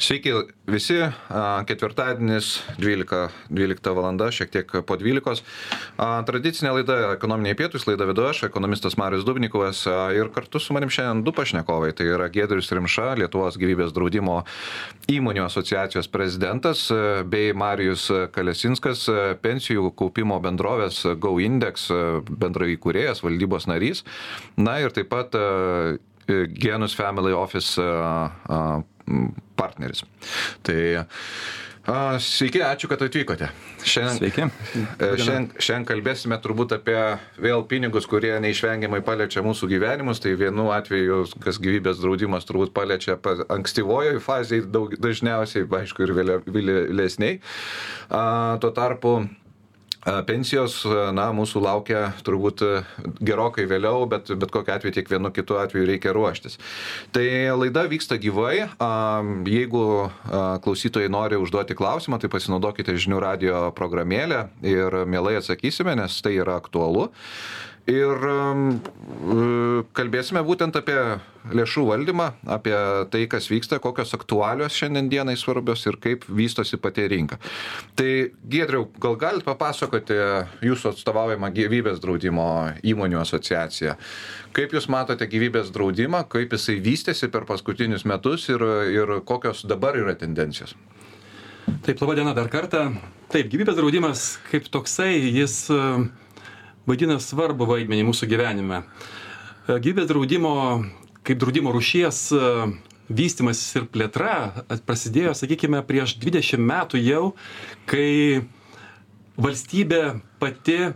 Sveiki visi, ketvirtadienis 12, 12 valanda, šiek tiek po 12. Tradicinė laida ekonominiai pietus, laida vedu aš, ekonomistas Marius Dubnikovas ir kartu su manim šiandien du pašnekovai. Tai yra Gedrius Rimša, Lietuvos gyvybės draudimo įmonių asociacijos prezidentas, bei Marijus Kalesinskas, pensijų kaupimo bendrovės GoIndex bendrai įkūrėjas, valdybos narys. Na ir taip pat Genus Family Office partneris. Tai Sveiki, ačiū, kad atvykote. Šiandien, Sveiki. E, šiandien, šiandien kalbėsime turbūt apie vėl pinigus, kurie neišvengiamai paliečia mūsų gyvenimus. Tai vienu atveju, kas gyvybės draudimas turbūt paliečia ankstyvojoje fazėje dažniausiai, aišku, ir vėlesniai. Tuo tarpu Pensijos, na, mūsų laukia turbūt gerokai vėliau, bet bet kokiu atveju tiek vienu kitu atveju reikia ruoštis. Tai laida vyksta gyvai. Jeigu klausytojai nori užduoti klausimą, tai pasinaudokite žinių radio programėlę ir mielai atsakysime, nes tai yra aktualu. Ir e, kalbėsime būtent apie lėšų valdymą, apie tai, kas vyksta, kokios aktualios šiandien dienai svarbios ir kaip vystosi pati rinka. Tai Giedriau, gal galite papasakoti jūsų atstovaujamą gyvybės draudimo įmonių asociaciją. Kaip jūs matote gyvybės draudimą, kaip jisai vystėsi per paskutinius metus ir, ir kokios dabar yra tendencijos? Taip, laba diena dar kartą. Taip, gyvybės draudimas kaip toksai, jis uh vaidina svarbu vaidmenį mūsų gyvenime. E, gyvybės draudimo, kaip draudimo rušies e, vystimas ir plėtra prasidėjo, sakykime, prieš 20 metų jau, kai valstybė pati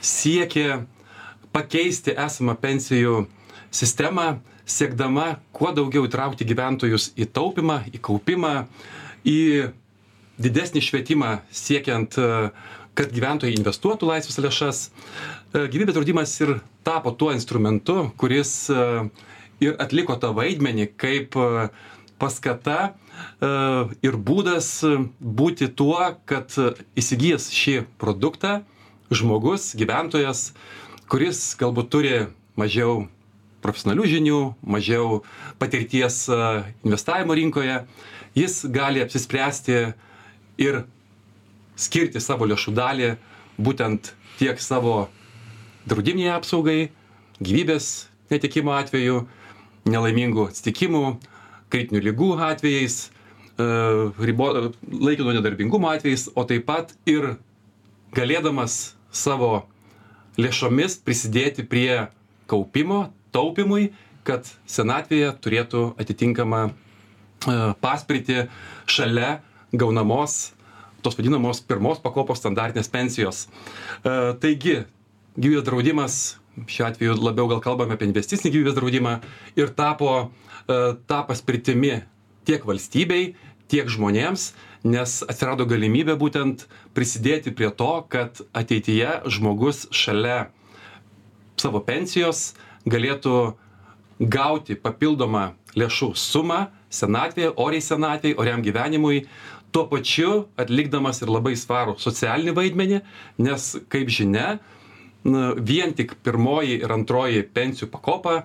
siekė pakeisti esamą pensijų sistemą, siekdama kuo daugiau įtraukti gyventojus į taupimą, į kaupimą, į didesnį švietimą siekiant uh, kad gyventojai investuotų laisvas lėšas. E, gyvybės draudimas ir tapo tuo instrumentu, kuris e, ir atliko tą vaidmenį kaip e, paskata ir būdas būti tuo, kad įsigijęs šį produktą žmogus, gyventojas, kuris galbūt turi mažiau profesionalių žinių, mažiau patirties investavimo rinkoje, jis gali apsispręsti ir skirti savo lėšų dalį būtent tiek savo draudiminiai apsaugai, gyvybės netekimo atveju, nelaimingų atsitikimų, kritinių lygų atvejais, e, ribo, laikino nedarbingumo atvejais, o taip pat ir galėdamas savo lėšomis prisidėti prie kaupimo, taupimui, kad senatvėje turėtų atitinkamą e, paspirtį šalia gaunamos tos vadinamos pirmos pakopos standartinės pensijos. E, taigi, gyvybės draudimas, šiuo atveju labiau gal kalbame apie investicinį gyvybės draudimą, ir tapo e, tą paspirtimi tiek valstybei, tiek žmonėms, nes atsirado galimybė būtent prisidėti prie to, kad ateityje žmogus šalia savo pensijos galėtų gauti papildomą lėšų sumą senatvėje, oriai senatvėje, oriam gyvenimui, tuo pačiu atlikdamas ir labai svarų socialinį vaidmenį, nes, kaip žinia, vien tik pirmoji ir antroji pensijų pakopa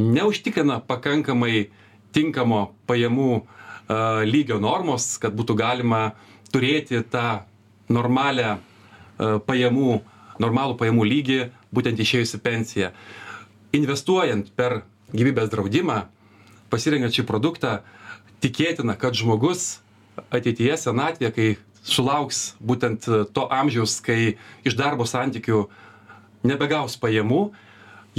neužtikrina pakankamai tinkamo pajamų lygio normos, kad būtų galima turėti tą normalią pajamų, normalų pajamų lygį, būtent išėjusi pensiją. Investuojant per gyvybės draudimą, pasirengiant šį produktą, tikėtina, kad žmogus ateityje senatvėje, kai sulauks būtent to amžiaus, kai iš darbo santykių nebegaus pajamų,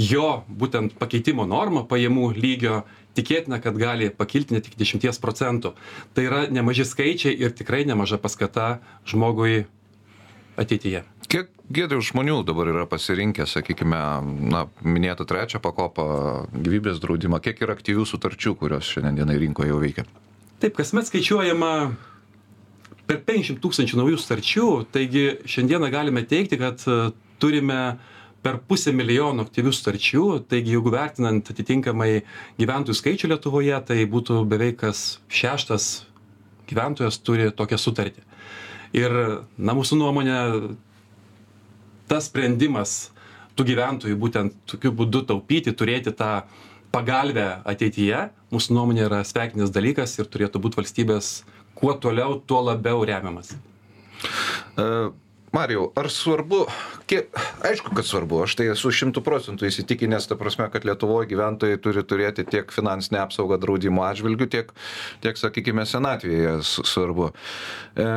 jo būtent pakeitimo norma pajamų lygio tikėtina, kad gali pakilti net iki 10 procentų. Tai yra nemaži skaičiai ir tikrai nemaža paskata žmogui ateityje. Kiek gėdrių žmonių dabar yra pasirinkę, sakykime, na, minėtą trečią pakopą gyvybės draudimą, kiek yra aktyvių sutarčių, kurios šiandienai rinkoje jau veikia? Taip, kasmet skaičiuojama per 500 tūkstančių naujų starčių, taigi šiandieną galime teikti, kad e, turime per pusę milijono aktyvių starčių, taigi jeigu vertinant atitinkamai gyventojų skaičių Lietuvoje, tai būtų beveik kas šeštas gyventojas turi tokią sutartį. Ir, na, mūsų nuomonė, tas sprendimas tų gyventojų būtent tokiu būdu taupyti, turėti tą pagalbę ateityje, mūsų nuomonė yra sveikinis dalykas ir turėtų būti valstybės kuo toliau, tuo labiau remiamas. Uh, Marijau, ar svarbu, kiek, aišku, kad svarbu, aš tai esu šimtų procentų įsitikinęs, ta prasme, kad Lietuvoje gyventojai turi turėti tiek finansinę apsaugą draudimo atžvilgių, tiek, tiek sakykime, senatvėje svarbu. E,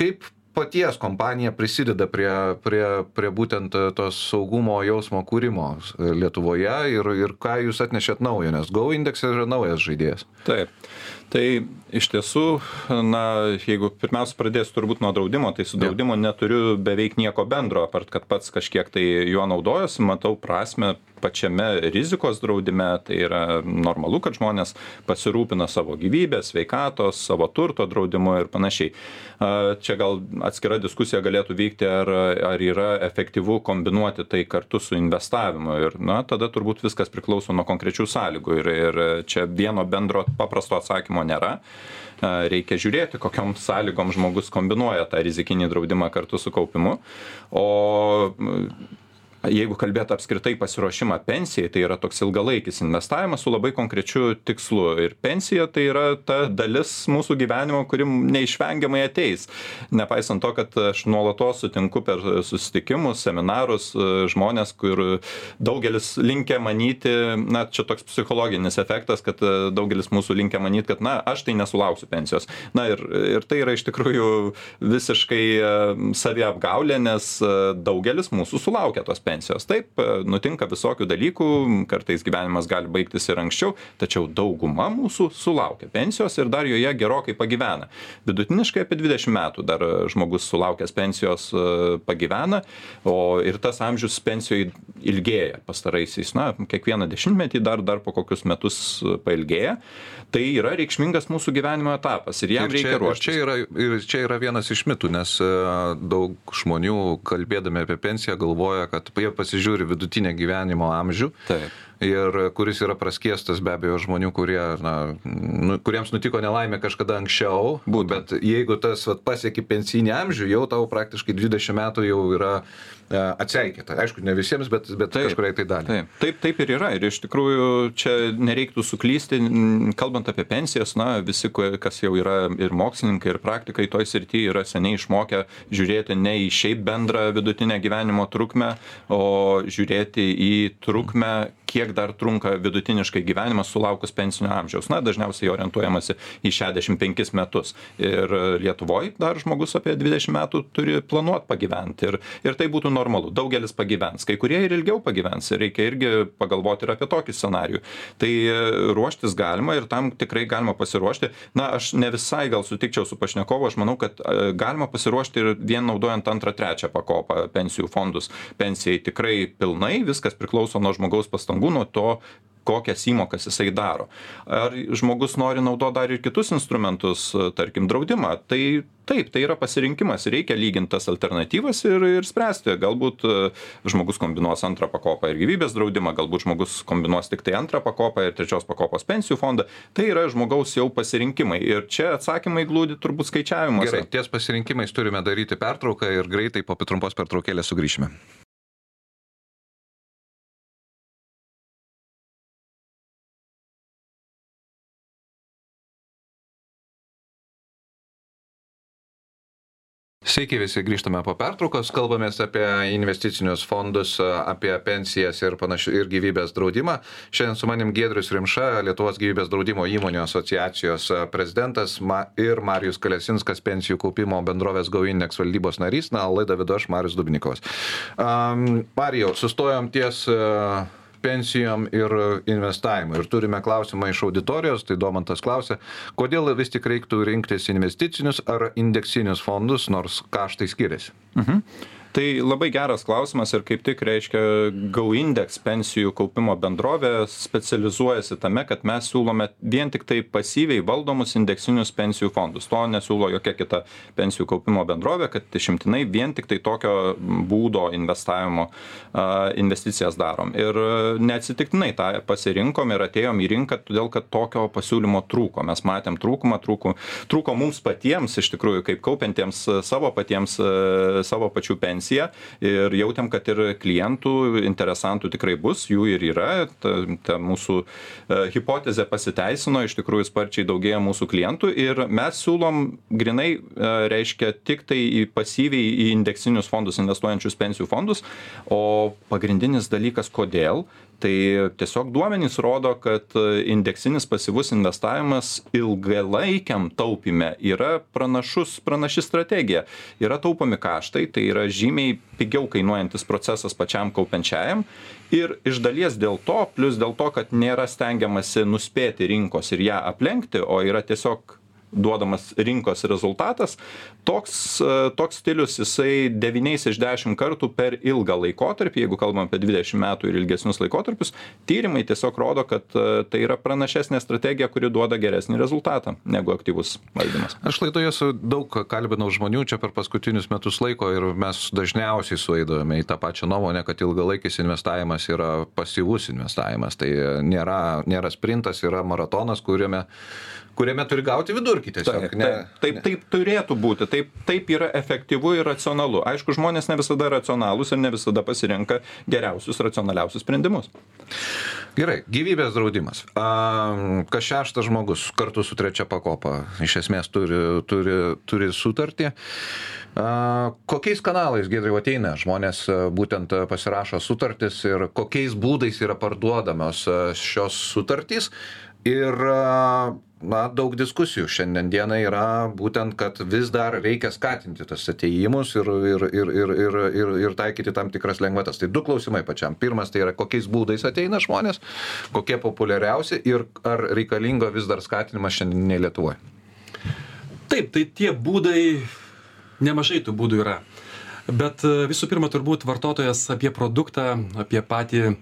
kaip paties kompanija prisideda prie, prie, prie būtent tos saugumo jausmo kūrimo Lietuvoje ir, ir ką jūs atnešėt naujo, nes Go index yra naujas žaidėjas. Taip. Tai iš tiesų, na, jeigu pirmiausia pradėsiu turbūt nuo draudimo, tai su draudimu neturiu beveik nieko bendro, apart kad pats kažkiek tai juo naudojuosi, matau prasme pačiame rizikos draudime tai yra normalu kad žmonės pasirūpina savo gyvybės sveikatos savo turto draudimu ir panašiai. Čia gal atskira diskusija galėtų vykti ar ar yra efektyvu kombinuoti tai kartu su investavimu. Ir na tada turbūt viskas priklauso nuo konkrečių sąlygų ir ir čia vieno bendro paprasto atsakymo nėra reikia žiūrėti, kokiam sąlygom žmogus kombinuoja tą rizikinį draudimą kartu su kaupimu. O jeigu kalbėt apskritai pasiruošimą pensijai tai yra toks ilgalaikis investavimas su labai konkrečiu tikslu. Ir pensija tai yra ta dalis mūsų gyvenimo kuri neišvengiamai ateis. Nepaisant to kad aš nuolatos sutinku per susitikimus seminarus žmones kur daugelis linkę manyti na čia toks psichologinis efektas kad daugelis mūsų linkę manyt kad na aš tai nesulauksiu pensijos. Na ir ir tai yra iš tikrųjų visiškai saviapgaulė nes daugelis mūsų sulaukia tos pensijos pensijos. Taip nutinka visokių dalykų kartais gyvenimas gali baigtis ir anksčiau tačiau dauguma mūsų sulaukia pensijos ir dar joje gerokai pagyvena. Vidutiniškai apie dvidešim metų dar žmogus sulaukęs pensijos pagyvena o ir tas amžius pensijoj ilgėja. Pastaraisiais na kiekvieną dešimtmetį dar dar po kokius metus pailgėja. Tai yra reikšmingas mūsų gyvenimo etapas ir jam reikia ruoštis. čia yra ir čia yra vienas iš mitų nes daug žmonių kalbėdami apie pensiją galvoja kad jie pasižiūri vidutinę gyvenimo amžių. Taip ir kuris yra praskiestas be abejo žmonių, kurie, na, nu, kuriems nutiko nelaimė kažkada anksčiau, Būt. bet jeigu tas vat, pasieki pensinį amžių, jau tau praktiškai 20 metų jau yra E, atseikėta. Aišku, ne visiems, bet, bet taip, kažkuriai tai dalį. Taip, taip, taip ir yra. Ir iš tikrųjų čia nereiktų suklysti, kalbant apie pensijas, na, visi, kas jau yra ir mokslininkai, ir praktikai toj srityje yra seniai išmokę žiūrėti ne į šiaip bendrą vidutinę gyvenimo trukmę, o žiūrėti į trukmę, kiek dar trunka vidutiniškai gyvenimas sulaukus pensinio amžiaus. Na, dažniausiai orientuojamasi į 65 metus. Ir Lietuvoje dar žmogus apie 20 metų turi planuoti pagyventi. Ir, ir tai būtų normalu. Daugelis pagyvens. Kai kurie ir ilgiau pagyvens. Reikia irgi pagalvoti ir apie tokį scenarijų tai e, ruoštis galima ir tam tikrai galima pasiruošti. Na aš ne visai gal sutikčiau su pašnekovu. Aš manau kad e, galima pasiruošti ir vien naudojant antrą trečią pakopą pensijų fondus. Pensijai tikrai pilnai. Viskas priklauso nuo žmogaus pastangų nuo to kokias įmokas jisai daro. Ar žmogus nori naudoti dar ir kitus instrumentus, tarkim, draudimą, tai taip, tai yra pasirinkimas, reikia lyginti tas alternatyvas ir, ir spręsti. Galbūt e, žmogus kombinuos antrą pakopą ir gyvybės draudimą, galbūt žmogus kombinuos tik tai antrą pakopą ir trečios pakopos pensijų fondą. Tai yra žmogaus jau pasirinkimai. Ir čia atsakymai glūdi turbūt skaičiavimuose. Gerai, ties pasirinkimais turime daryti pertrauką ir greitai po trumpos pertraukėlės sugrįšime. Sveiki visi, grįžtame po pertraukos, kalbamės apie investicinius fondus, apie pensijas ir panašių ir gyvybės draudimą. Šiandien su manim Gedrius Rimša, Lietuvos gyvybės draudimo įmonių asociacijos prezidentas ir Marijus Kalesinskas, pensijų kaupimo bendrovės GoIndex valdybos narys. Na, laidą vedu aš, Marijus Dubnikovas. Um, Marijau, sustojom ties uh, pensijom ir investavimui. Ir turime klausimą iš auditorijos, tai Domantas klausia, kodėl vis tik reiktų rinktis investicinius ar indeksinius fondus, nors kaštai skiriasi. Mhm tai labai geras klausimas ir kaip tik reiškia go indeks pensijų kaupimo bendrovė specializuojasi tame kad mes siūlome vien tiktai pasyviai valdomus indeksinius pensijų fondus. To nesiūlo jokia kita pensijų kaupimo bendrovė kad išimtinai vien tiktai tokio būdo investavimo a, investicijas darom. Ir neatsitiktinai tą pasirinkom ir atėjom į rinką todėl kad tokio pasiūlymo trūko. Mes matėm trūkumą trūko trūko mums patiems iš tikrųjų kaip kaupiantiems savo patiems savo pačių pensijas pensiją ir jautėm kad ir klientų interesantų tikrai bus jų ir yra. Ta ta mūsų e, hipotezė pasiteisino iš tikrųjų sparčiai daugėja mūsų klientų ir mes siūlom grynai e, reiškia tiktai į pasyviai į indeksinius fondus investuojančius pensijų fondus. O pagrindinis dalykas kodėl tai tiesiog duomenys rodo kad indeksinis pasyvus investavimas ilgalaikiam taupyme yra pranašus pranaši strategija. Yra taupomi kaštai tai yra žymiai pigiau kainuojantis procesas pačiam kaupiančiajam. Ir iš dalies dėl to plius dėl to kad nėra stengiamasi nuspėti rinkos ir ją aplenkti o yra tiesiog duodamas rinkos rezultatas toks e, toks stilius jisai devyniais iš dešim kartų per ilgą laikotarpį jeigu kalbam apie dvidešim metų ir ilgesnius laikotarpius tyrimai tiesiog rodo kad e, tai yra pranašesnė strategija kuri duoda geresnį rezultatą negu aktyvus valdymas. Aš laidoje su daug kalbinau žmonių čia per paskutinius metus laiko ir mes dažniausiai sueidavome į tą pačią nuomonę kad ilgalaikis investavimas yra pasyvus investavimas. Tai nėra nėra sprintas yra maratonas kuriame kuriame turi gauti vidurkį tiesiog. Taip, ne, taip, taip, taip turėtų būti, taip, taip yra efektyvu ir racionalu. Aišku, žmonės ne visada racionalūs ir ne visada pasirenka geriausius, racionaliausius sprendimus. Gerai, gyvybės draudimas. Kas šeštas žmogus kartu su trečia pakopa iš esmės turi, turi, turi sutartį. Kokiais kanalais, Gedriu, ateina žmonės būtent pasirašo sutartis ir kokiais būdais yra parduodamos šios sutartys ir na daug diskusijų šiandien dienai yra būtent kad vis dar reikia skatinti tas atėjimus ir ir ir ir ir ir ir taikyti tam tikras lengvatas. Tai du klausimai pačiam. Pirmas tai yra kokiais būdais ateina žmonės kokie populiariausi ir ar reikalinga vis dar skatinimas šiandieninėj lietuvoj? Taip tai tie būdai nemažai tų būdų yra. Bet visų pirma turbūt vartotojas apie produktą apie patį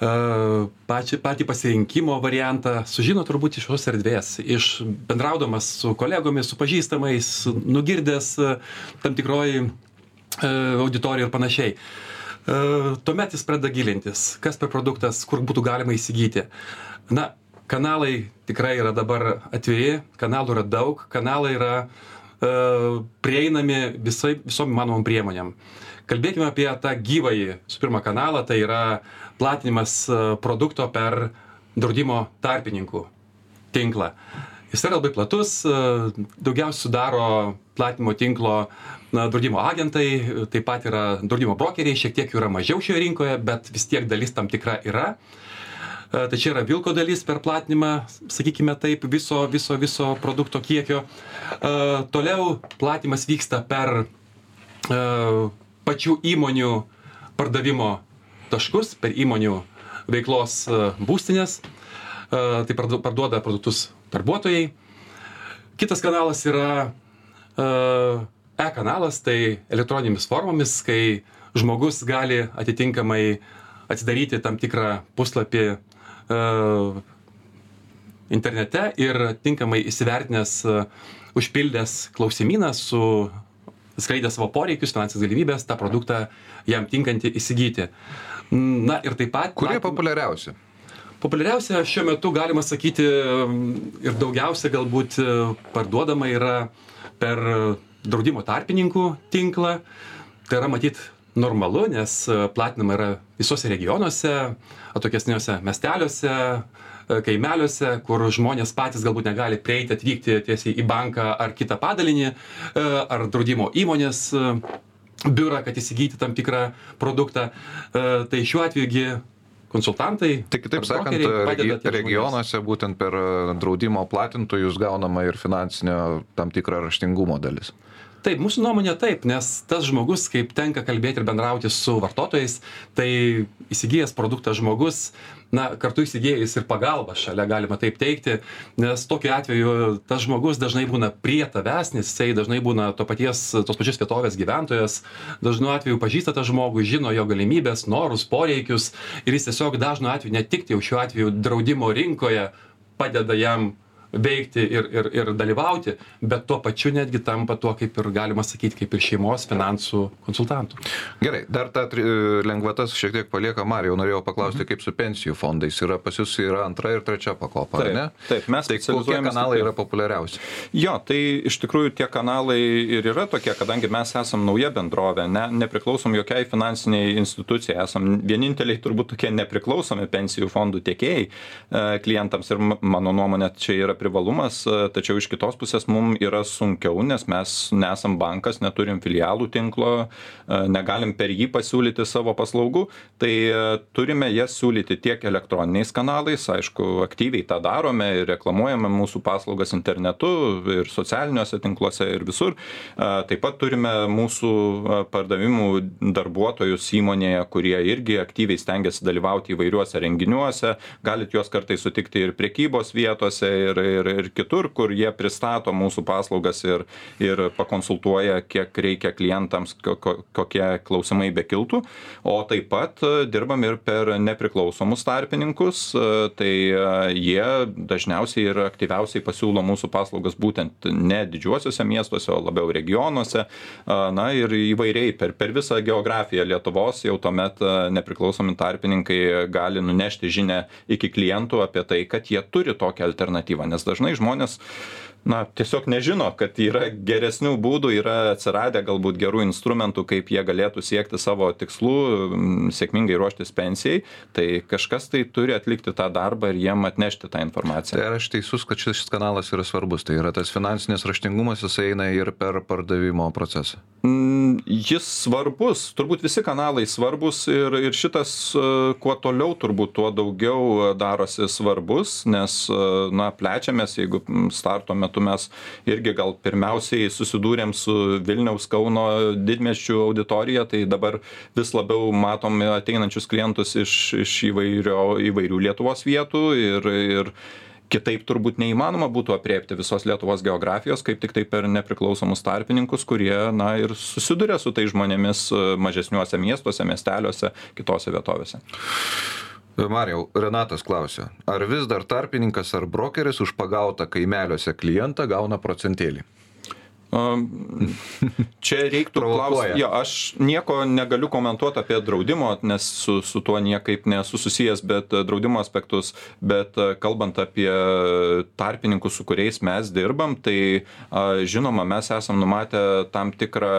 pačią, patį pasirinkimo variantą sužino turbūt iš šios erdvės, iš bendraudamas su kolegomis, su pažįstamais, nugirdęs tam tikroji auditorija ir panašiai. Tuomet jis pradeda gilintis, kas per produktas, kur būtų galima įsigyti. Na, kanalai tikrai yra dabar atviri, kanalų yra daug, kanalai yra uh, prieinami visai, visom įmanomom priemonėm. Kalbėkime apie tą gyvąjį, su pirma, kanalą, tai yra platinimas e, produkto per draudimo tarpininkų tinklą. Jis yra labai platus, e, daugiausiai sudaro platinimo tinklo na, draudimo agentai, taip pat yra draudimo brokeriai, šiek tiek jų yra mažiau šioje rinkoje, bet vis tiek dalis tam tikra yra. E, tai čia yra vilko dalis per platinimą, sakykime taip, viso, viso, viso produkto kiekio. Toliau platimas vyksta per pačių įmonių pardavimo taškus per įmonių veiklos e, būstinės, e, tai parduoda produktus darbuotojai. Kitas kanalas yra e, e-kanalas, tai elektroninėmis formomis, kai žmogus gali atitinkamai atsidaryti tam tikrą puslapį internete ir tinkamai įsivertinęs, užpildęs klausimyną su skleidė savo poreikius, finansinės galimybės, tą produktą jam tinkantį įsigyti. Na ir taip pat. Kurie populiariausi? Populiariausia šiuo metu galima sakyti ir daugiausia galbūt e, parduodama yra per draudimo tarpininkų tinklą. Tai yra matyt normalu, nes e, platinama yra visose regionuose, atokesniuose miesteliuose, e, kaimeliuose, kur žmonės patys galbūt negali prieiti, atvykti tiesiai į banką ar kitą padalinį, ar draudimo įmonės biurą, kad įsigyti tam tikrą produktą. E, tai šiuo atveju konsultantai. Tai kitaip sakant, regi regionuose būtent per draudimo platintojus gaunama ir finansinio tam tikrą raštingumo dalis. Taip, mūsų nuomonė taip, nes tas žmogus, kaip tenka kalbėti ir bendrauti su vartotojais, tai įsigijęs produktą žmogus na kartu įsigijęs ir pagalbą šalia galima taip teigti nes tokiu atveju tas žmogus dažnai būna prie tavęs nes jisai dažnai būna to paties tos pačios vietovės gyventojas dažnu atveju pažįsta tą žmogų žino jo galimybes norus poreikius ir jis tiesiog dažnu atveju ne tik jau šiuo atveju draudimo rinkoje padeda jam veikti ir, ir, ir dalyvauti, bet tuo pačiu netgi tampa tuo, kaip ir galima sakyti, kaip ir šeimos finansų konsultantų. Gerai, dar tą lengvatas šiek tiek palieka Marijau, norėjau paklausti, mhm. kaip su pensijų fondais yra pas jūs yra antra ir trečia pakopa, taip, ne? Taip, mes tai kokie kanalai yra populiariausi? Jo, tai iš tikrųjų tie kanalai ir yra tokie, kadangi mes esam nauja bendrovė, ne, nepriklausom jokiai finansiniai institucijai, esam vieninteliai turbūt tokie nepriklausomi pensijų fondų tiekėjai e, klientams ir mano nuomonė čia yra privalumas, e, tačiau iš kitos pusės mums yra sunkiau, nes mes nesam bankas, neturim filialų tinklo, e, negalim per jį pasiūlyti savo paslaugų, tai turime jas siūlyti tiek elektroniniais kanalais, aišku, aktyviai tą darome ir reklamuojame mūsų paslaugas internetu ir socialiniuose tinkluose ir visur. Taip pat turime mūsų pardavimų darbuotojus įmonėje, kurie irgi aktyviai stengiasi dalyvauti įvairiuose renginiuose, galit juos kartais sutikti ir priekybos vietose ir, ir, ir kitur, kur jie pristato mūsų paslaugas ir, ir pakonsultuoja, kiek reikia klientams, kokie klausimai bekiltų. O taip pat dirbam ir per nepriklausomus tarpininkus, tai jie dažniausiai ir aktyviausiai pasiūlo mūsų paslaugas būtent ne didžiuosiuose miestuose, o labiau regionuose. Na ir įvairiai per, per visą geografiją Lietuvos jau tuomet nepriklausomi tarpininkai gali nunešti žinę iki klientų apie tai, kad jie turi tokią alternatyvą, nes dažnai žmonės na tiesiog nežino kad yra geresnių būdų yra atsiradę galbūt gerų instrumentų kaip jie galėtų siekti savo tikslų sėkmingai ruoštis pensijai tai kažkas tai turi atlikti tą darbą ir jiem atnešti tą informaciją. Tai ar aš teisus kad šis kanalas yra svarbus? Tai yra tas finansinis raštingumas jisai eina ir per pardavimo procesą? Mm, jis svarbus turbūt visi kanalai svarbūs ir ir šitas e, kuo toliau turbūt tuo daugiau darosi svarbus nes e, na plečiamės jeigu starto metu metu mes irgi gal pirmiausiai susidūrėm su Vilniaus Kauno didmeščių auditorija, tai dabar vis labiau matom ateinančius klientus iš, iš įvairio, įvairių Lietuvos vietų ir, ir kitaip turbūt neįmanoma būtų apriepti visos Lietuvos geografijos, kaip tik tai per nepriklausomus tarpininkus, kurie, na, ir susiduria su tai žmonėmis mažesniuose miestuose, miesteliuose, kitose vietovėse. Marijau, Renatas klausia, ar vis dar tarpininkas ar brokeris už pagautą kaimeliuose klientą gauna procentėlį? Čia reiktų klausti. Jo, aš nieko negaliu komentuoti apie draudimo, nes su, su tuo niekaip nesu susijęs, bet e, draudimo aspektus, bet e, kalbant apie tarpininkus, su kuriais mes dirbam, tai žinoma, mes esam numatę tam tikrą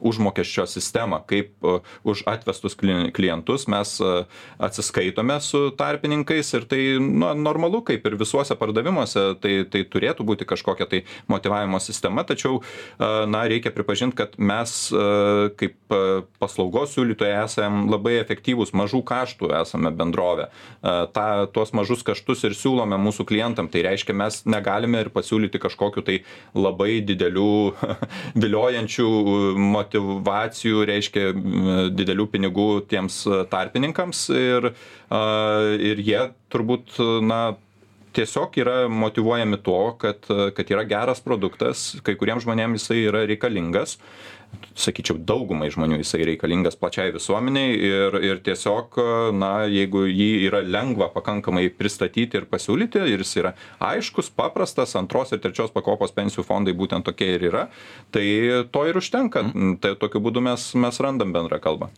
užmokesčio sistemą, kaip už atvestus klientus mes atsiskaitome su tarpininkais ir tai nu, normalu, kaip ir visuose pardavimuose, tai, tai turėtų būti kažkokia tai motivavimo sistema sistema, tačiau, na, reikia pripažinti, kad mes kaip paslaugos siūlytojai esame labai efektyvūs, mažų kaštų esame bendrovė. Ta, tuos mažus kaštus ir siūlome mūsų klientam. Tai reiškia, mes negalime ir pasiūlyti kažkokiu tai labai didelių viliojančių motivacijų, reiškia didelių pinigų tiems tarpininkams ir, ir jie turbūt, na, tiesiog yra motyvuojami to kad kad yra geras produktas kai kuriem žmonėm jisai yra reikalingas sakyčiau daugumai žmonių jisai reikalingas plačiai visuomenei ir ir tiesiog na jeigu jį yra lengva pakankamai pristatyti ir pasiūlyti ir jis yra aiškus paprastas antros ir trečios pakopos pensijų fondai būtent tokie ir yra tai to ir užtenka mhm. tai tokiu būdu mes mes randam bendrą kalbą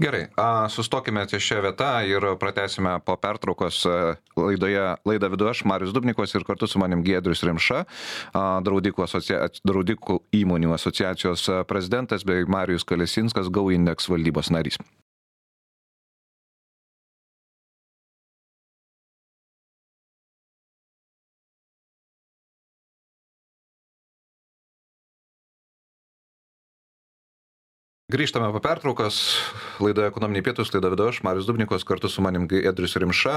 gerai a sustokime ties šia vieta ir pratęsime po pertraukos laidoje laidą vedu aš marius dubnikovas ir kartu su manim giedrius rimša a draudikų asocia draudikų įmonių asociacijos prezidentas prezidentas bei Marijus Kalesinskas Go Index valdybos narys. Grįžtame po pertraukos, laida ekonominiai pietus, laida vedu aš, Marius Dubnikos, kartu su manim Edris Rimša,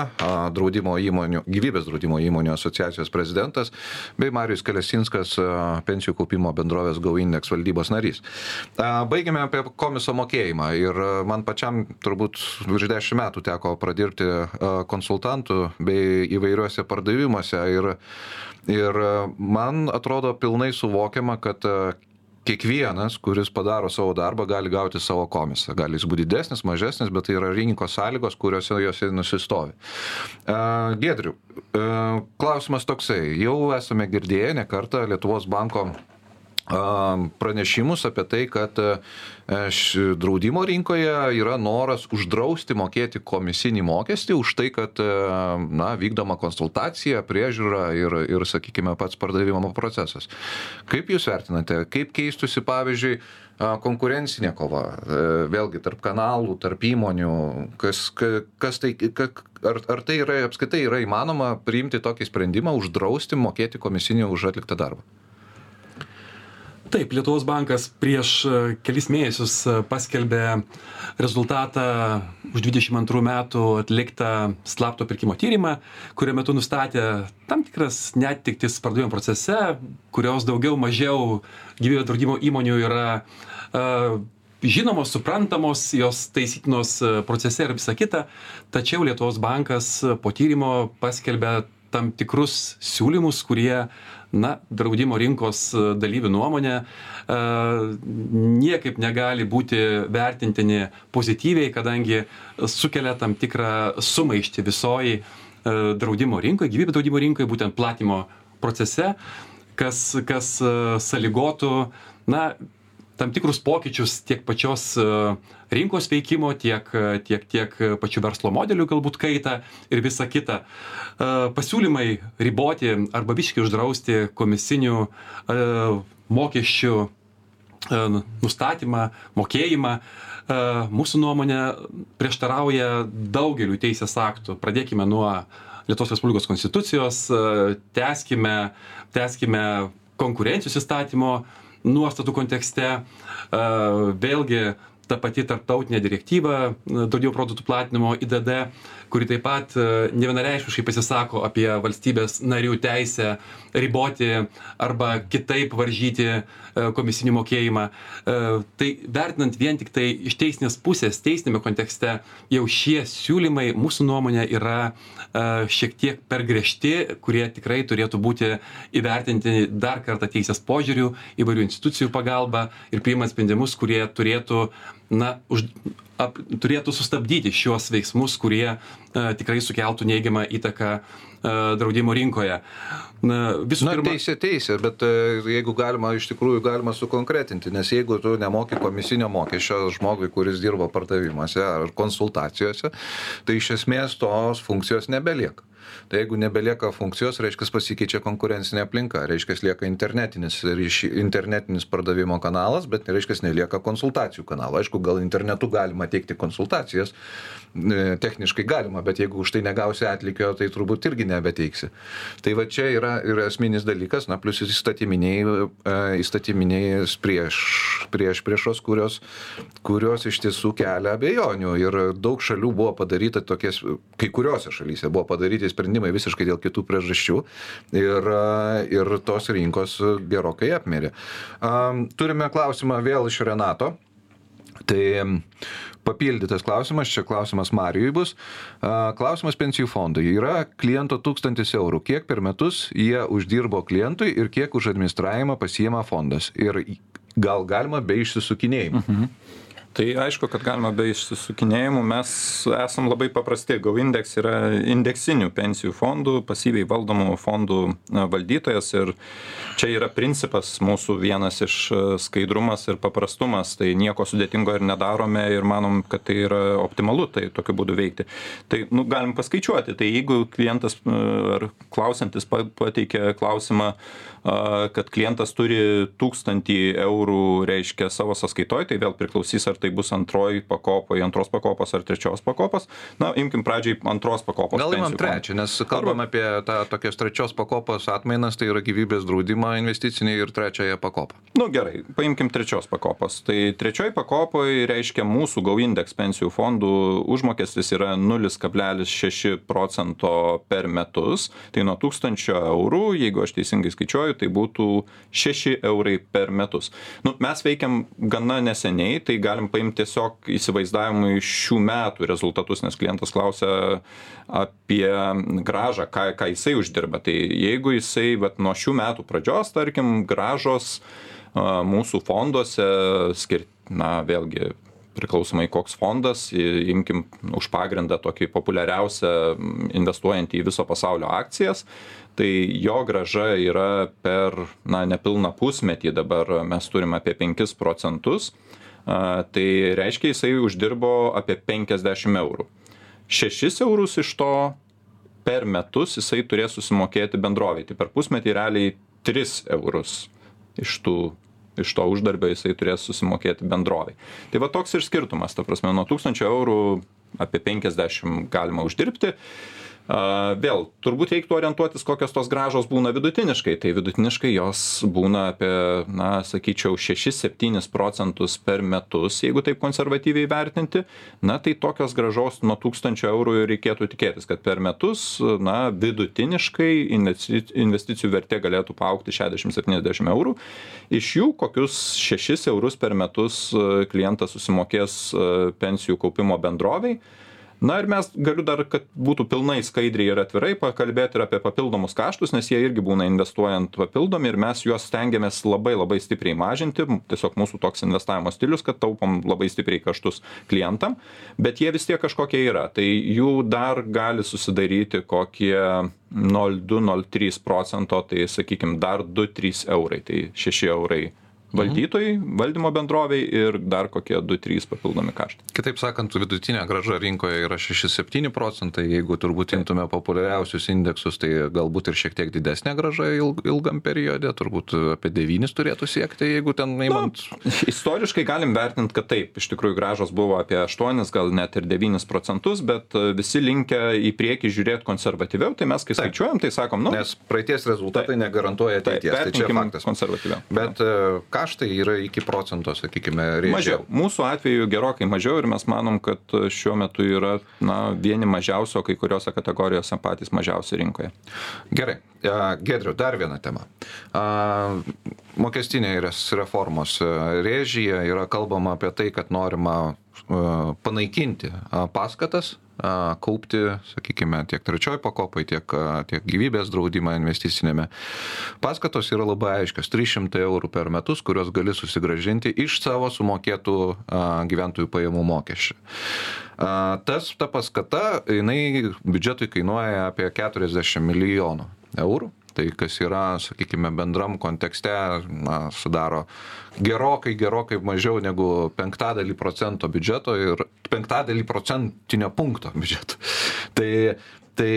draudimo įmonių, gyvybės draudimo įmonių asociacijos prezidentas, bei Marius Kalesinskas, pensijų kaupimo bendrovės GoIndex valdybos narys. Baigėme apie komiso mokėjimą ir man pačiam turbūt virš dešimt metų teko pradirbti konsultantų bei įvairiuose pardavimuose ir, ir man atrodo pilnai suvokiama, kad kiekvienas, kuris padaro savo darbą, gali gauti savo komisą. Gali jis būti didesnis, mažesnis, bet tai yra rinkos sąlygos, kuriuose jose nusistovi. Uh, Gedriu, uh, klausimas toksai. Jau esame girdėję ne kartą Lietuvos banko pranešimus apie tai, kad draudimo rinkoje yra noras uždrausti mokėti komisinį mokestį už tai, kad na, vykdoma konsultacija, priežiūra ir, ir, sakykime, pats pardavimo procesas. Kaip Jūs vertinate, kaip keistusi, pavyzdžiui, konkurencinė kova, vėlgi tarp kanalų, tarp įmonių, kas, kas tai, ar, ar tai yra apskaitai yra įmanoma priimti tokį sprendimą, uždrausti mokėti komisinį už atliktą darbą? Taip, Lietuvos bankas prieš e, kelis mėnesius e, paskelbė rezultatą už 22 metų atliktą slapto pirkimo tyrimą, kurio metu nustatė tam tikras netiktis pardavimo procese, kurios daugiau mažiau gyvybės draudimo įmonių yra uh, žinomos, suprantamos, jos taisytinos procese ir visa kita, tačiau Lietuvos bankas po tyrimo paskelbė tam tikrus siūlymus, kurie na draudimo rinkos e, dalyvių nuomone e, niekaip negali būti vertintini pozityviai, kadangi sukelia tam tikrą sumaištį visoj e, draudimo rinkoje, gyvybės draudimo rinkoje, būtent platimo procese, kas, kas sąlygotų, na, tam tikrus pokyčius tiek pačios e, rinkos veikimo, tiek, tiek, tiek pačių verslo modelių galbūt kaitą ir visa kita. E, pasiūlymai riboti arba visiškai uždrausti komisinių e, mokesčių nustatymą, mokėjimą, mūsų nuomonė prieštarauja daugeliu teisės aktų. Pradėkime nuo Lietuvos Respublikos konstitucijos, tęskime, tęskime konkurencijos įstatymo nuostatų kontekste. Vėlgi ta pati tarptautinė direktyva draudimo produktų platinimo IDD kuri taip pat e, nevienareikšmiškai pasisako apie valstybės narių teisę riboti arba kitaip varžyti e, komisinį mokėjimą. E, tai vertinant vien tik tai iš teisinės pusės, teisinėme kontekste, jau šie siūlymai mūsų nuomonė yra šiek tiek per griežti, kurie tikrai turėtų būti įvertinti dar kartą teisės požiūrių, įvairių institucijų pagalba ir priimant sprendimus, kurie turėtų na, už, ap, turėtų sustabdyti šiuos veiksmus, kurie a, e, tikrai sukeltų neigiamą įtaką a, e, draudimo rinkoje. Na, visų Na, pirma. Teisė, teisė, bet e, jeigu galima, iš tikrųjų galima sukonkretinti, nes jeigu tu nemoki komisinio mokesčio žmogui, kuris dirba pardavimuose ar konsultacijose, tai iš esmės tos funkcijos nebelieka tai jeigu nebelieka funkcijos reiškias pasikeičia konkurencinė aplinka reiškias lieka internetinis ryši internetinis pardavimo kanalas bet reiškias nelieka konsultacijų kanalo. Aišku gal internetu galima teikti konsultacijas e, techniškai galima bet jeigu už tai negausi atlygio tai turbūt irgi nebeteiksi. Tai va čia yra ir esminis dalykas na plius įstatyminiai e, įstatyminiai prieš prieš priešos kurios kurios iš tiesų kelia abejonių. Ir daug šalių buvo padaryta tokias kai kuriose šalyse buvo padaryti sprendimai visiškai dėl kitų priežasčių ir, ir tos rinkos gerokai apmirė. Turime klausimą vėl iš Renato. Tai papildytas klausimas, čia klausimas Marijui bus. Klausimas pensijų fondui. Yra kliento 1000 eurų. Kiek per metus jie uždirbo klientui ir kiek už administravimą pasiema fondas? Ir gal galima be išsisukinėjimų? Mhm tai aišku kad galima be išsisukinėjimų. Mes esam labai paprasti. Go indeks yra indeksinių pensijų fondų pasyviai valdomų fondų valdytojas ir čia yra principas mūsų vienas iš skaidrumas ir paprastumas. Tai nieko sudėtingo ir nedarome ir manom kad tai yra optimalu tai tokiu būdu veikti. Tai nu galim paskaičiuoti. Tai jeigu klientas ar klausiantis pateikia klausimą kad klientas turi tūkstantį eurų reiškia savo sąskaitoj tai vėl priklausys ar tai bus antroj pakopoj antros pakopos ar trečios pakopos. Na imkim pradžiai antros pakopos gal imam trečią nes kalbam apie tą tokios trečios pakopos atmainas tai yra gyvybės draudimą investicinį ir trečiąją pakopą. Nu gerai paimkim trečios pakopos. Tai trečioj pakopoj reiškia mūsų go indeks pensijų fondų užmokestis yra nulis kablelis šeši procento per metus. Tai nuo tūkstančio eurų jeigu aš teisingai skaičiuoju tai būtų 6 eurai per metus. Nu, mes veikiam gana neseniai, tai galim paimti tiesiog įsivaizdavimui šių metų rezultatus, nes klientas klausia apie gražą, ką, ką jisai uždirba. Tai jeigu jisai vat, nuo šių metų pradžios, tarkim, gražos mūsų fonduose skirt na vėlgi priklausomai koks fondas imkim už pagrindą tokį populiariausią investuojantį į viso pasaulio akcijas tai jo grąža yra per na nepilną pusmetį dabar mes turim apie penkis procentus a, tai reiškia jisai uždirbo apie penkiasdešim eurų šešis eurus iš to per metus jisai turės susimokėti bendrovei tai per pusmetį realiai tris eurus iš tų iš to uždarbio jisai turės susimokėti bendrovei. Tai va toks ir skirtumas, ta prasme, nuo 1000 eurų apie 50 galima uždirbti. Vėl, turbūt reiktų orientuotis, kokios tos gražos būna vidutiniškai. Tai vidutiniškai jos būna apie, na, sakyčiau, 6-7 procentus per metus, jeigu taip konservatyviai vertinti. Na, tai tokios gražos nuo 1000 eurų reikėtų tikėtis, kad per metus, na, vidutiniškai investicijų vertė galėtų paaukti 60-70 eurų. Iš jų kokius 6 eurus per metus klientas susimokės pensijų kaupimo bendroviai na ir mes galiu dar kad būtų pilnai skaidriai ir atvirai pakalbėt ir apie papildomus kaštus nes jie irgi būna investuojant papildomi ir mes juos stengiamės labai labai stipriai mažinti. Tiesiog mūsų toks investavimo stilius kad taupom labai stipriai kaštus klientam bet jie vis tiek kažkokie yra. Tai jų dar gali susidaryti kokie nol du nol trys procento tai sakykim dar du trys eurai tai šeši eurai valdytojai valdymo bendrovei ir dar kokie du trys papildomi kaštai. Kitaip sakant vidutinė grąža rinkoje yra šeši septyni procentai. Jeigu turbūt imtume populiariausius indeksus tai galbūt ir šiek tiek didesnė grąža ilg ilgam periode turbūt apie devynis turėtų siekti jeigu ten imant. istoriškai galim vertint kad taip iš tikrųjų grąžos buvo apie aštuonis gal net ir devynis procentus bet visi linkę į priekį žiūrėt konservatyviau tai mes kai skaičiuojam tai sakom nu nes praeities rezultatai negarantuoja ateities tai čia faktas. konservatyviau. Bet ką kaštai yra iki procento, sakykime, reikia. Mažiau. Mūsų atveju gerokai mažiau ir mes manom, kad šiuo metu yra na, vieni mažiausio, kai kuriuose kategorijose patys mažiausi rinkoje. Gerai. Gedriu, dar viena tema. Mokestinės reformos rėžyje yra kalbama apie tai, kad norima panaikinti paskatas kaupti, sakykime, tiek trečioj pakopai, tiek, tiek gyvybės draudimą investicinėme. Paskatos yra labai aiškios - 300 eurų per metus, kuriuos gali susigražinti iš savo sumokėtų gyventojų pajamų mokesčių. Tas, ta paskata, jinai biudžetui kainuoja apie 40 milijonų eurų tai kas yra sakykime bendram kontekste na sudaro gerokai gerokai mažiau negu penktadalį procento biudžeto ir penktadalį procentinio punkto biudžeto. Tai tai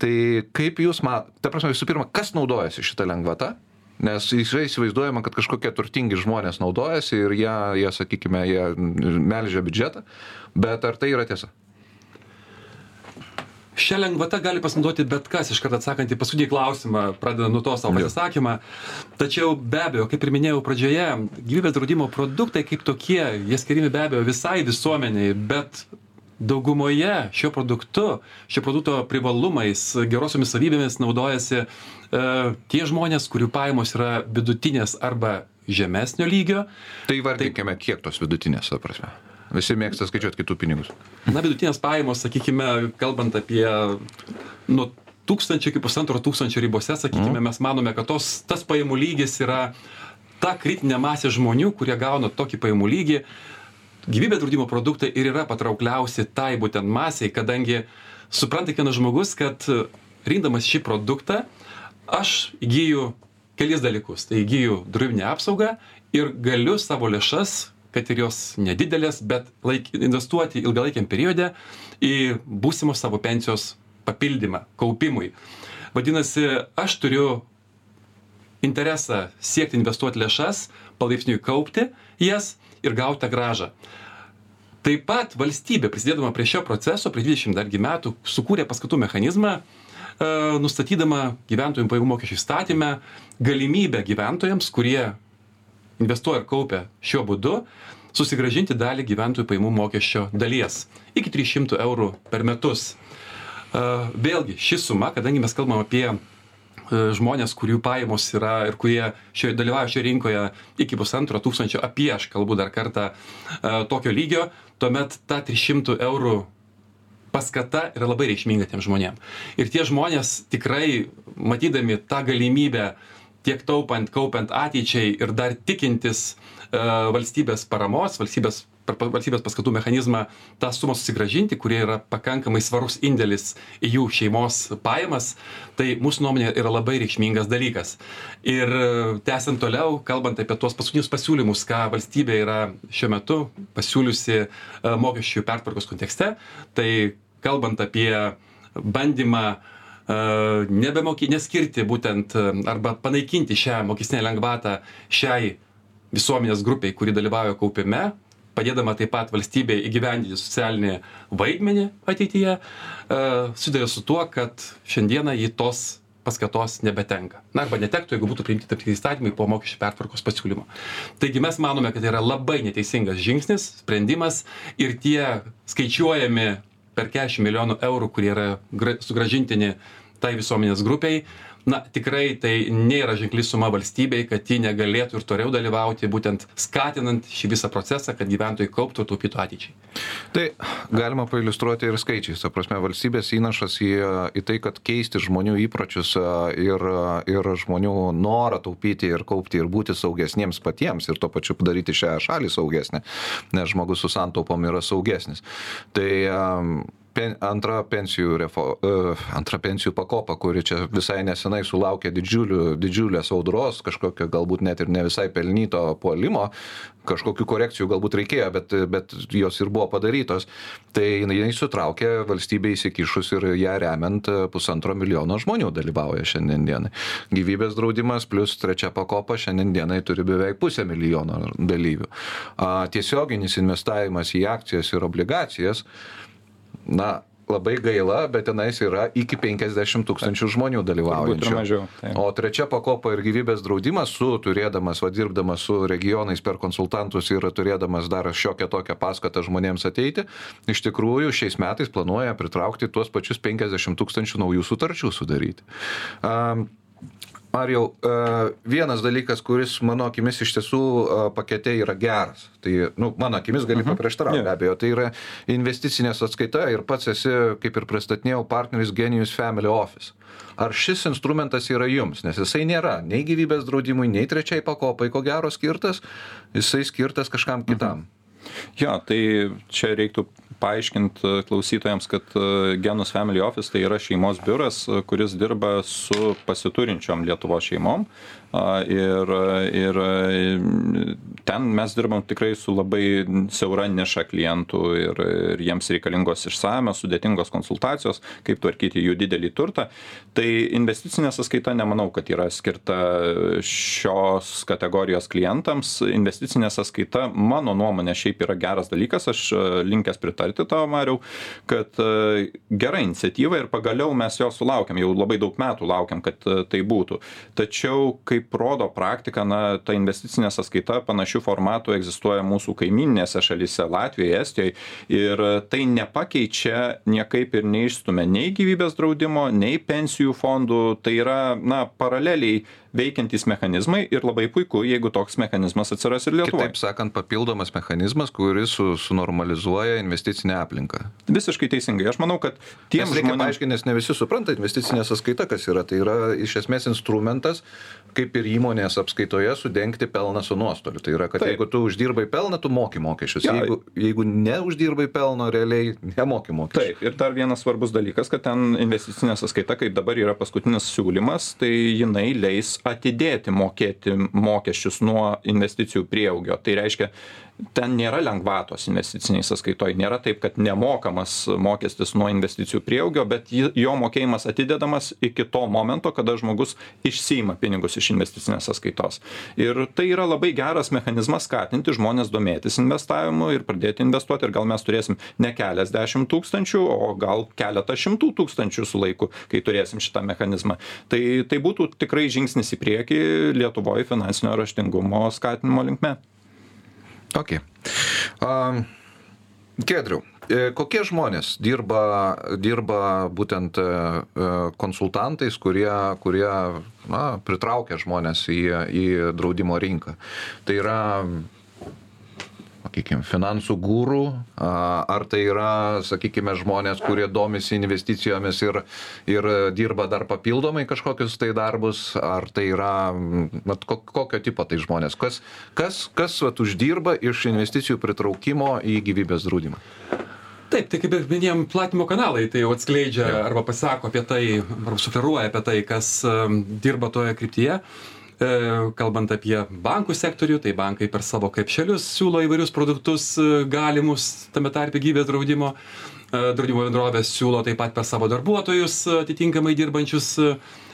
tai kaip jūs ma ta prasme visų pirma kas naudojasi šita lengvata? Nes yra įsivaizduojama kad kažkokie turtingi žmonės naudojasi ir jie jie sakykime jie melžia biudžetą bet ar tai yra tiesa šia lengvata gali pasinaudoti bet kas iškart atsakant į paskutinį klausimą pradedant nuo to savo pasisakymą. Tačiau be abejo kaip ir minėjau pradžioje gyvybės draudimo produktai kaip tokie jie skiriami be abejo visai visuomenei bet daugumoje šiuo produktu šio produkto privalumais gerosiomis savybėmis naudojasi e, tie žmonės kurių pajamos yra vidutinės arba žemesnio lygio. Tai įvardinkime kiek tos vidutinės ta prasme Visi mėgsta skaičiuoti kitų pinigus. Na, vidutinės pajamos, sakykime, kalbant apie nuo tūkstančio iki pusantro tūkstančio ribose, sakykime, mm. mes manome, kad tos, tas pajamų lygis yra ta kritinė masė žmonių, kurie gauna tokį pajamų lygį. Gyvybės draudimo produktai ir yra patraukliausi tai būtent masiai, kadangi supranta kiekvienas žmogus, kad rinkdamas šį produktą aš įgyju kelis dalykus. Tai įgyju draudiminę apsaugą ir galiu savo lėšas kad ir jos nedidelės, bet laik, investuoti ilgalaikiam periode į būsimo savo pensijos papildymą, kaupimui. Vadinasi, aš turiu interesą siekti investuoti lėšas, palaipsniui kaupti jas ir gauti gražą. Taip pat valstybė, prisidėdama prie šio proceso, prie 20 dargi metų, sukūrė paskatų mechanizmą, e, nustatydama gyventojų pajamų mokesčių įstatymę galimybę gyventojams, kurie investuoja ir kaupia šiuo būdu, susigražinti dalį gyventojų pajamų mokesčio dalies iki 300 eurų per metus. Vėlgi, ši suma, kadangi mes kalbam apie žmonės, kurių pajamos yra ir kurie šio, dalyvauja šioje rinkoje iki pusantro tūkstančio, apie aš kalbu dar kartą tokio lygio, tuomet ta 300 eurų paskata yra labai reikšminga tiem žmonėm. Ir tie žmonės tikrai, matydami tą galimybę tiek taupant, kaupiant ateičiai ir dar tikintis uh, valstybės paramos, valstybės per valstybės paskatų mechanizmą tą sumą susigražinti, kurie yra pakankamai svarus indėlis į jų šeimos pajamas, tai mūsų nuomonė yra labai reikšmingas dalykas. Ir e, tęsiant toliau, kalbant apie tuos paskutinius pasiūlymus, ką valstybė yra šiuo metu pasiūliusi e, mokesčių pertvarkos kontekste, tai kalbant apie bandymą nebemoky, neskirti būtent arba panaikinti šią mokestinę lengvatą šiai visuomenės grupiai, kuri dalyvauja kaupime, padėdama taip pat valstybei įgyvendinti socialinį vaidmenį ateityje, sudarė su tuo, kad šiandieną į tos paskatos nebetenka. Na, arba netektų, jeigu būtų priimti tam tikri įstatymai po mokesčių pertvarkos pasiūlymo. Taigi mes manome, kad tai yra labai neteisingas žingsnis, sprendimas ir tie skaičiuojami per 40 milijonų eurų, kurie yra sugražintini tai visuomenės grupiai, na tikrai tai nėra ženkli suma valstybei kad ji negalėtų ir toliau dalyvauti būtent skatinant šį visą procesą kad gyventojai kauptų ir taupytų ateičiai. Tai galima pailiustruoti ir skaičiais. Ta prasme valstybės įnašas į į tai kad keisti žmonių įpročius ir ir žmonių norą taupyti ir kaupti ir būti saugesniems patiems ir tuo pačiu padaryti šią šalį saugesnę nes žmogus su santaupom yra saugesnis. Tai pen, antra, pensijų refo, uh, antra pensijų pakopa, kuri čia visai nesenai sulaukė didžiulių, didžiulės audros, kažkokio galbūt net ir ne visai pelnyto puolimo, kažkokių korekcijų galbūt reikėjo, bet, bet jos ir buvo padarytos. Tai jinai sutraukė valstybė įsikišus ir ją remiant pusantro milijono žmonių dalyvauja šiandien dienai. Gyvybės draudimas plus trečia pakopa šiandien dienai turi beveik pusę milijono dalyvių. Tiesioginis investavimas į akcijas ir obligacijas na, labai gaila, bet tenais yra iki 50 tūkstančių žmonių dalyvaujančių. Mažiau, tai. o trečia pakopa ir gyvybės draudimas su turėdamas, va dirbdamas su regionais per konsultantus ir turėdamas dar šiokią tokią paskatą žmonėms ateiti, iš tikrųjų šiais metais planuoja pritraukti tuos pačius 50 tūkstančių naujų sutarčių sudaryti. Um, Marijau, e, vienas dalykas, kuris mano akimis iš tiesų e, pakete yra geras, tai, nu, mano akimis gali mhm. paprieštarauti be abejo, tai yra investicinė sąskaita ir pats esi, kaip ir pristatinėjau, partneris Genius Family Office. Ar šis instrumentas yra jums, nes jisai nėra nei gyvybės draudimui, nei trečiai pakopai, ko gero skirtas, jisai skirtas kažkam kitam. Mhm. Jo, tai čia reiktų paaiškint e, klausytojams, kad Genus Family Office tai yra šeimos biuras, kuris dirba su pasiturinčiom Lietuvo šeimom Ir, ir ten mes dirbam tikrai su labai siaura niša klientų ir, ir jiems reikalingos išsamios, sudėtingos konsultacijos, kaip tvarkyti jų didelį turtą. Tai investicinė sąskaita nemanau, kad yra skirta šios kategorijos klientams. Investicinė sąskaita, mano nuomonė, šiaip yra geras dalykas, aš linkęs pritarti tavo, Mariau, kad gera iniciatyva ir pagaliau mes jo sulaukiam, jau labai daug metų laukiam, kad tai būtų. Tačiau, kai kaip rodo praktika na ta investicinė sąskaita panašiu formatu egzistuoja mūsų kaimyninėse šalyse latvijoj estijoj ir tai nepakeičia niekaip ir neišstumia nei gyvybės draudimo nei pensijų fondų. Tai yra na paraleliai veikiantys mechanizmai ir labai puiku, jeigu toks mechanizmas atsiras ir Lietuvoje. Taip sakant, papildomas mechanizmas, kuris su, sunormalizuoja investicinę aplinką. Visiškai teisingai. Aš manau, kad tiems žmonėms... Paaiškinti, nes ne visi supranta investicinė sąskaita, kas yra. Tai yra iš esmės instrumentas, kaip ir įmonės apskaitoje, sudengti pelną su nuostoliu. Tai yra, kad Taip. jeigu tu uždirbai pelną, tu moki mokesčius. Ja. Jeigu, jeigu neuždirbai pelno, realiai nemoki mokesčių. Taip. Ir dar vienas svarbus dalykas, kad ten investicinė sąskaita, kaip dabar yra paskutinis siūlymas, tai jinai leis atidėti mokėti mokesčius nuo investicijų prieaugio. Tai reiškia ten nėra lengvatos investicinėj sąskaitoj. Nėra taip kad nemokamas mokestis nuo investicijų prieaugio bet ji jo mokėjimas atidedamas iki to momento kada žmogus išsiima pinigus iš investicinės sąskaitos. Ir tai yra labai geras mechanizmas skatinti žmones domėtis investavimu ir pradėti investuoti. Ir gal mes turėsim ne keliasdešim tūkstančių o gal keletą šimtų tūkstančių su laiku kai turėsim šitą mechanizmą. Tai tai būtų tikrai žingsnis į priekį lietuvoj finansinio raštingumo skatinimo linkme Ok. Um, Kedriu, e, kokie žmonės dirba, dirba būtent e, e, konsultantais, kurie, kurie na, pritraukia žmonės į, į draudimo rinką? Tai yra sakykime, finansų gūrų, ar tai yra, sakykime, žmonės, kurie domisi investicijomis ir, ir dirba dar papildomai kažkokius tai darbus, ar tai yra, mat, kokio tipo tai žmonės, kas, kas, kas vat, uždirba iš investicijų pritraukimo į gyvybės draudimą. Taip, tai kaip ir minėjom, platinimo kanalai tai jau atskleidžia arba pasako apie tai, arba sufleruoja apie tai, kas um, dirba toje kryptyje. Uh, kalbant apie bankų sektorių, tai bankai per savo krepšelius siūlo įvairius produktus e, galimus, tame tarpe gyvės draudimo. E, draudimo bendrovės siūlo taip pat per savo darbuotojus atitinkamai dirbančius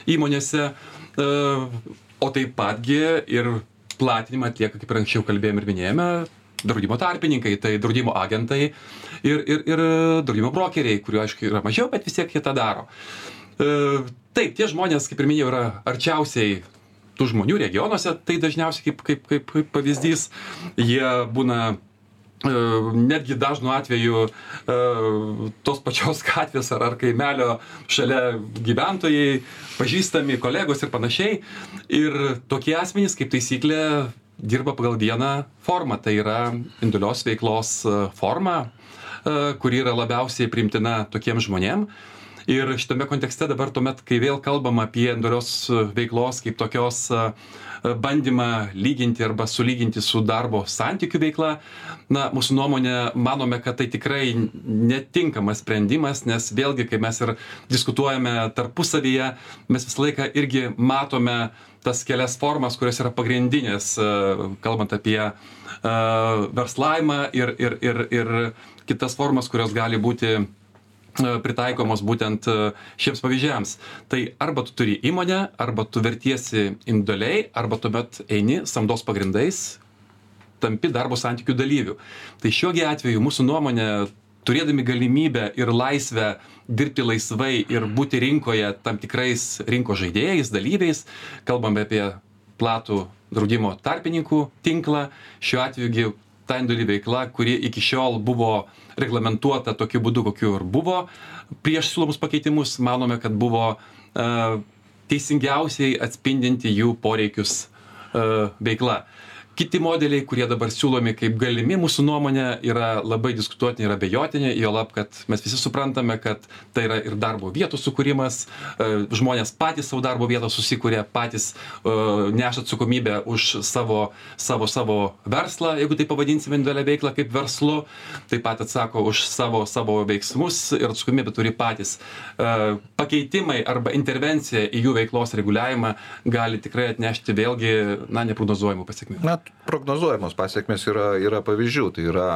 įmonėse, o taip patgi ir platinimą atlieka, kaip ir anksčiau kalbėjome ir minėjome, draudimo tarpininkai, tai draudimo agentai ir, ir, ir draudimo brokeriai, kuriuo aišku yra mažiau, bet vis tiek jie tą daro. Taip, tie žmonės, kaip ir minėjau, yra arčiausiai tų žmonių regionuose, tai dažniausiai kaip, kaip, kaip, kaip pavyzdys, jie būna e, netgi dažnu atveju e, tos pačios gatvės ar, ar kaimelio šalia gyventojai, pažįstami kolegos ir panašiai. Ir tokie asmenys, kaip taisyklė, dirba pagal vieną formą, tai yra individualios veiklos e, forma, kuri yra labiausiai primtina tokiem žmonėm ir šitame kontekste dabar tuomet kai vėl kalbam apie individualios veiklos kaip tokios bandymą lyginti arba sulyginti su darbo santykių veikla na mūsų nuomone manome kad tai tikrai netinkamas sprendimas nes vėlgi kai mes ir diskutuojame tarpusavyje mes visą laiką irgi matome tas kelias formas kurios yra pagrindinės kalbant apie verslavimą ir ir ir ir kitas formas kurios gali būti pritaikomos būtent e, šiems pavyzdžiams. Tai arba tu turi įmonę, arba tu vertiesi individualiai, arba tuomet eini samdos pagrindais, tampi darbo santykių dalyvių. Tai šiuogi atveju mūsų nuomonė, turėdami galimybę ir laisvę dirbti laisvai ir būti rinkoje tam tikrais rinkos žaidėjais, dalyviais, kalbame apie platų draudimo tarpininkų tinklą, šiuo atveju ta individuali veikla, kuri iki šiol buvo reglamentuota tokiu būdu, kokiu ir buvo prieš siūlomus pakeitimus, manome, kad buvo uh, teisingiausiai atspindinti jų poreikius uh, veikla kiti modeliai kurie dabar siūlomi kaip galimi mūsų nuomone yra labai diskutuotini ir abejotini juolab kad mes visi suprantame kad tai yra ir darbo vietų sukūrimas e, žmonės patys sau darbo vietas susikuria patys e, neša atsakomybę už savo savo savo verslą jeigu taip pavadinsim individualią veiklą kaip verslu taip pat atsako už savo savo veiksmus ir atsakomybę turi patys. E, pakeitimai arba intervencija į jų veiklos reguliavimą gali tikrai atnešti vėlgi na neprognozuojamų pasekmių prognozuojamos pasekmės yra yra pavyzdžių. Tai yra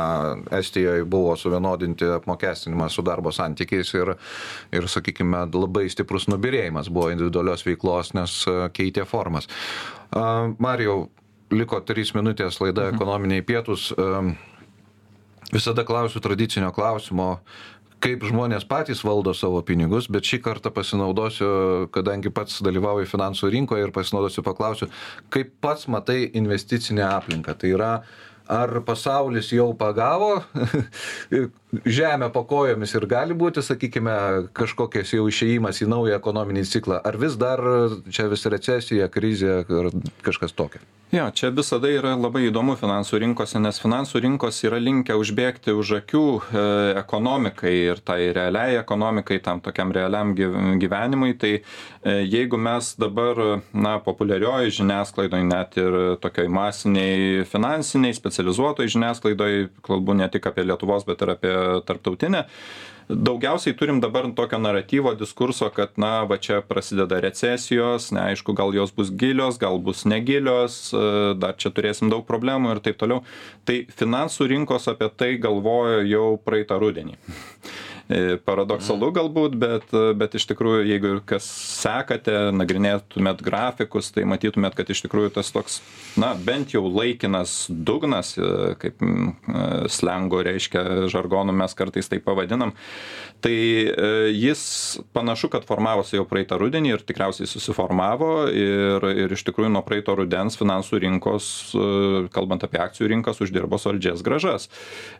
estijoj buvo suvienodinti apmokestinimą su darbo santykiais ir ir sakykime labai stiprus nubyrėjimas buvo individualios veiklos nes e, keitė formas. Marijau liko trys minutės laida mhm. ekonominiai pietūs. Visada klausiu tradicinio klausimo kaip žmonės patys valdo savo pinigus, bet šį kartą pasinaudosiu, kadangi pats dalyvauju finansų rinkoje ir pasinaudosiu, paklausiu, kaip pats matai investicinę aplinką. Tai yra, ar pasaulis jau pagavo žemę po kojomis ir gali būti, sakykime, kažkokias jau išėjimas į naują ekonominį ciklą, ar vis dar čia vis recesija, krizė ar kažkas tokio? Jo, čia visada yra labai įdomu finansų rinkose, nes finansų rinkos yra linkę užbėgti už akių e, ekonomikai ir tai realiai ekonomikai, tam tokiam realiam gyvenimui. Tai e, jeigu mes dabar, na, populiarioji žiniasklaidoje, net ir tokioj masiniai finansiniai, specializuotoj žiniasklaidoje, kalbu ne tik apie Lietuvos, bet ir apie tarptautinę, daugiausiai turim dabar tokio naratyvo diskurso kad na va čia prasideda recesijos neaišku gal jos bus gilios gal bus negilios dar čia turėsim daug problemų ir taip toliau. Tai finansų rinkos apie tai galvojo jau praeitą rudenį. E, paradoksalu mhm. galbūt, bet, bet iš tikrųjų, jeigu kas sekate, nagrinėtumėt grafikus, tai matytumėt, kad iš tikrųjų tas toks, na, bent jau laikinas dugnas, e, kaip e, slengo reiškia žargonų mes kartais tai pavadinam, tai jis panašu, kad formavosi jau praeitą rudenį ir tikriausiai susiformavo ir, ir iš tikrųjų nuo praeito rudens finansų rinkos, kalbant apie akcijų rinkas, uždirbo solidžias gražas.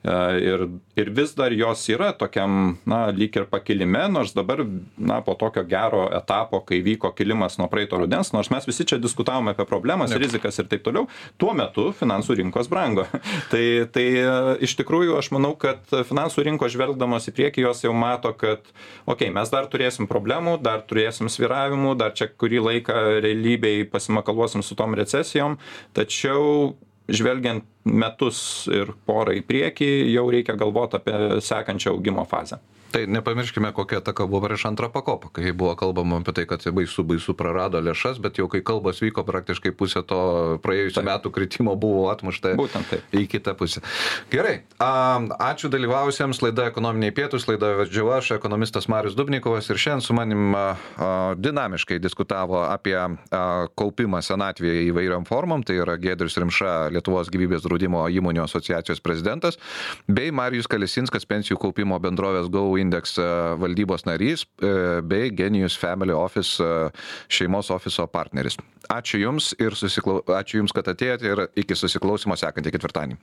Ir, ir vis dar jos yra tokiam na lyg ir pakilime nors dabar na po tokio gero etapo kai vyko kilimas nuo praeito rudens nors mes visi čia diskutavom apie problemas rizikas ir taip toliau tuo metu finansų rinkos brango. Tai tai iš tikrųjų aš manau kad finansų rinkos žvelgdamos į priekį jos jau mato kad okei mes dar turėsim problemų dar turėsim svyravimų dar čia kurį laiką realybėj pasimakaluosim su tom recesijom tačiau žvelgiant metus ir porą į priekį jau reikia galvot apie sekančią augimo fazę tai nepamirškime kokia ataka buvo prieš antrą pakopą kai buvo kalbama apie tai kad baisu baisu prarado lėšas bet jau kai kalbos vyko praktiškai pusė to praėjusių metų kritimo buvo atmušta būtent taip. į kitą pusę. Gerai ačiū dalyvavusiems laida ekonominiai pietūs laidą vedžiau aš ekonomistas marius dubnikovas ir šiandien su manim dinamiškai diskutavo apie kaupimą senatvėje įvairiom formom tai yra giedrius rimša lietuvos gyvybės draudimo įmonių asociacijos prezidentas bei marijus kalesinskas pensijų kaupimo bendrovės go Index valdybos narys e, bei Genius Family Office e, šeimos ofiso partneris. Ačiū Jums ir susiklau... ačiū Jums, kad atėjote ir iki susiklausimo sekantį ketvirtadienį.